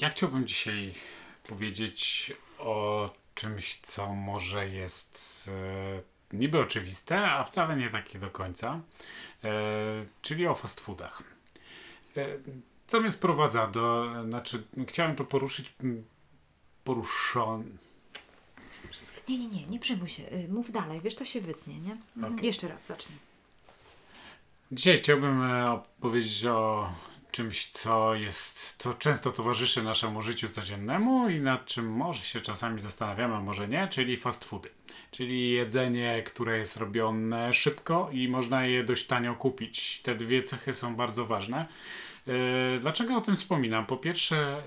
Ja chciałbym dzisiaj powiedzieć o czymś, co może jest e, niby oczywiste, a wcale nie takie do końca, e, czyli o fast foodach. E, co mnie sprowadza do, znaczy chciałem to poruszyć, m, poruszon, Nie, nie, nie, nie przejmuj się. Y, Mów dalej, wiesz, to się wytnie, nie? Mhm. Okej. Jeszcze raz zacznij. Dzisiaj chciałbym e, opowiedzieć o czymś, co jest, co często towarzyszy naszemu życiu codziennemu i nad czym może się czasami zastanawiamy, a może nie, czyli fast foody. Czyli jedzenie, które jest robione szybko i można je dość tanio kupić. Te dwie cechy są bardzo ważne. E, Dlaczego o tym wspominam? Po pierwsze,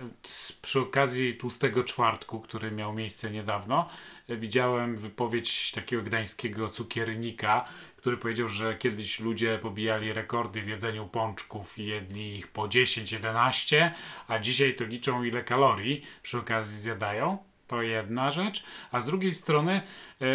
przy okazji tłustego czwartku, który miał miejsce niedawno, widziałem wypowiedź takiego gdańskiego cukiernika, który powiedział, że kiedyś ludzie pobijali rekordy w jedzeniu pączków i jedli ich po 10-11, a dzisiaj to liczą ile kalorii przy okazji zjadają. To jedna rzecz. A z drugiej strony e,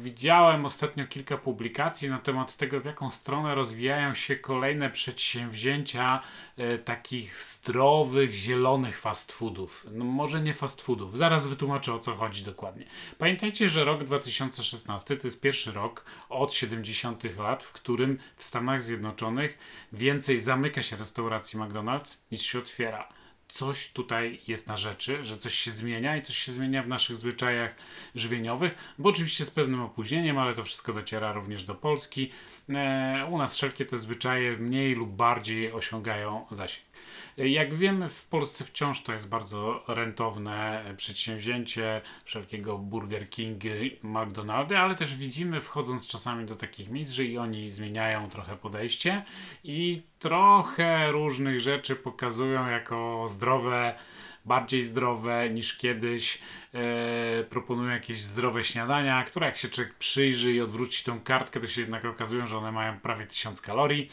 widziałem ostatnio kilka publikacji na temat tego, w jaką stronę rozwijają się kolejne przedsięwzięcia e, takich zdrowych, zielonych fast foodów. No może nie fast foodów. Zaraz wytłumaczę o co chodzi dokładnie. Pamiętajcie, że rok 2016 to jest pierwszy rok od 70 lat, w którym w Stanach Zjednoczonych więcej zamyka się restauracji McDonald's niż się otwiera coś tutaj jest na rzeczy, że coś się zmienia i coś się zmienia w naszych zwyczajach żywieniowych, bo oczywiście z pewnym opóźnieniem, ale to wszystko dociera również do Polski. E, u nas wszelkie te zwyczaje mniej lub bardziej osiągają zasięg. Jak wiemy, w Polsce wciąż to jest bardzo rentowne przedsięwzięcie wszelkiego Burger Kingy, McDonaldy, ale też widzimy, wchodząc czasami do takich miejsc, że i oni zmieniają trochę podejście i trochę różnych rzeczy pokazują jako zdrowe, bardziej zdrowe niż kiedyś. E, proponują jakieś zdrowe śniadania, które jak się człowiek przyjrzy i odwróci tą kartkę, to się jednak okazują, że one mają prawie 1000 kalorii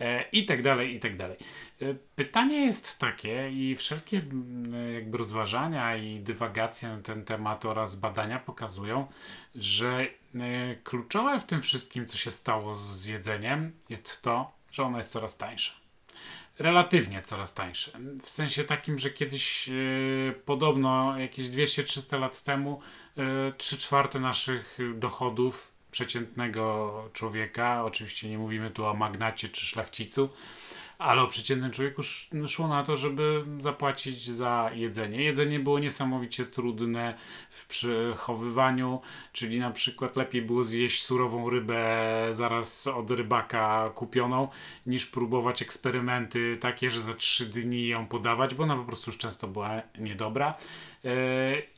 e, i tak dalej, i tak dalej. E, Pytanie jest takie i wszelkie jakby rozważania i dywagacje na ten temat oraz badania pokazują, że e, kluczowe w tym wszystkim, co się stało z jedzeniem, jest to, że ono jest coraz tańsze relatywnie coraz tańsze. W sensie takim, że kiedyś e, podobno jakieś 200-300 lat temu e, 3 czwarte naszych dochodów przeciętnego człowieka, oczywiście nie mówimy tu o magnacie czy szlachcicu, ale o przeciętnym człowieku sz- szło na to, żeby zapłacić za jedzenie. Jedzenie było niesamowicie trudne w przechowywaniu, czyli na przykład lepiej było zjeść surową rybę zaraz od rybaka kupioną, niż próbować eksperymenty takie, że za trzy dni ją podawać, bo ona po prostu już często była niedobra. Yy,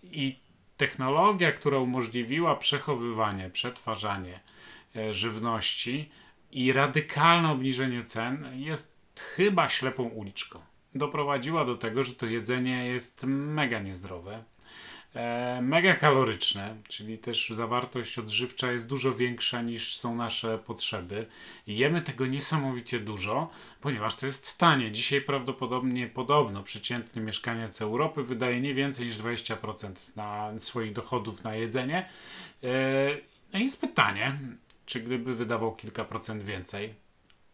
I technologia, która umożliwiła przechowywanie, przetwarzanie e, żywności i radykalne obniżenie cen jest chyba ślepą uliczką. Doprowadziła do tego, że to jedzenie jest mega niezdrowe, e, mega kaloryczne, czyli też zawartość odżywcza jest dużo większa niż są nasze potrzeby. Jemy tego niesamowicie dużo, ponieważ to jest tanie. Dzisiaj prawdopodobnie podobno przeciętny mieszkaniec Europy wydaje nie więcej niż 20% na swoich dochodów na jedzenie. E, No jest pytanie, czy gdyby wydawał kilka procent więcej,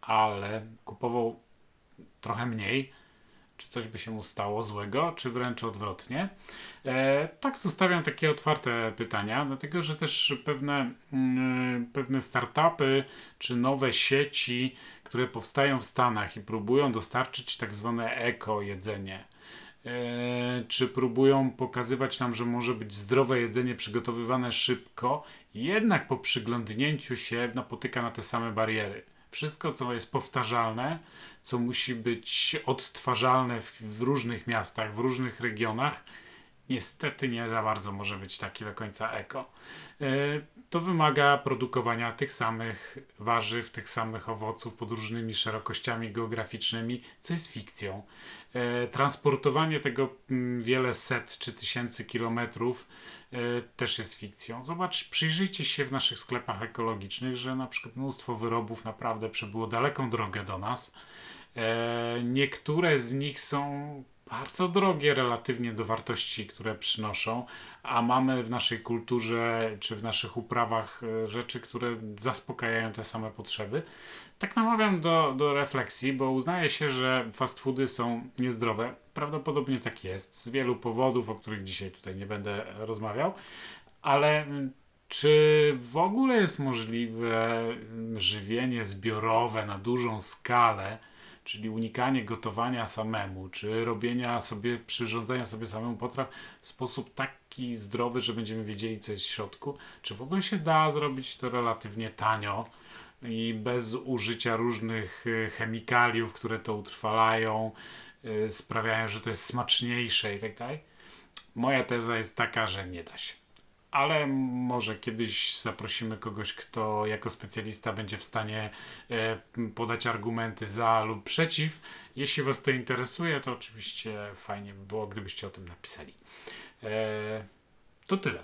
ale kupował trochę mniej, czy coś by się mu stało złego, czy wręcz odwrotnie. E, tak, zostawiam takie otwarte pytania, dlatego że też pewne, mm, pewne startupy czy nowe sieci, które powstają w Stanach i próbują dostarczyć tak zwane eko jedzenie. E, czy próbują pokazywać nam, że może być zdrowe jedzenie przygotowywane szybko, jednak po przyglądnięciu się napotyka na te same bariery. Wszystko, co jest powtarzalne, co musi być odtwarzalne w, w różnych miastach, w różnych regionach, niestety nie za bardzo może być taki do końca eko. E, To wymaga produkowania tych samych warzyw, tych samych owoców pod różnymi szerokościami geograficznymi, co jest fikcją. E, Transportowanie tego mm, wiele set czy tysięcy kilometrów e, też jest fikcją. Zobacz, przyjrzyjcie się w naszych sklepach ekologicznych, że na przykład mnóstwo wyrobów naprawdę przebyło daleką drogę do nas. Niektóre z nich są bardzo drogie relatywnie do wartości, które przynoszą, a mamy w naszej kulturze czy w naszych uprawach e, rzeczy, które zaspokajają te same potrzeby. Tak namawiam do, do refleksji, bo uznaje się, że fast foody są niezdrowe. Prawdopodobnie tak jest, z wielu powodów, o których dzisiaj tutaj nie będę rozmawiał, ale mm, czy w ogóle jest możliwe mm, żywienie zbiorowe na dużą skalę? Czyli unikanie gotowania samemu, czy robienia sobie, przyrządzania sobie samemu potraw w sposób taki zdrowy, że będziemy wiedzieli, co jest w środku, czy w ogóle się da zrobić to relatywnie tanio i bez użycia różnych y, chemikaliów, które to utrwalają, y, sprawiają, że to jest smaczniejsze i tak dalej. Moja teza jest taka, że nie da się ale może kiedyś zaprosimy kogoś, kto jako specjalista będzie w stanie e, podać argumenty za lub przeciw. Jeśli Was to interesuje, to oczywiście fajnie by było, gdybyście o tym napisali. E, to tyle.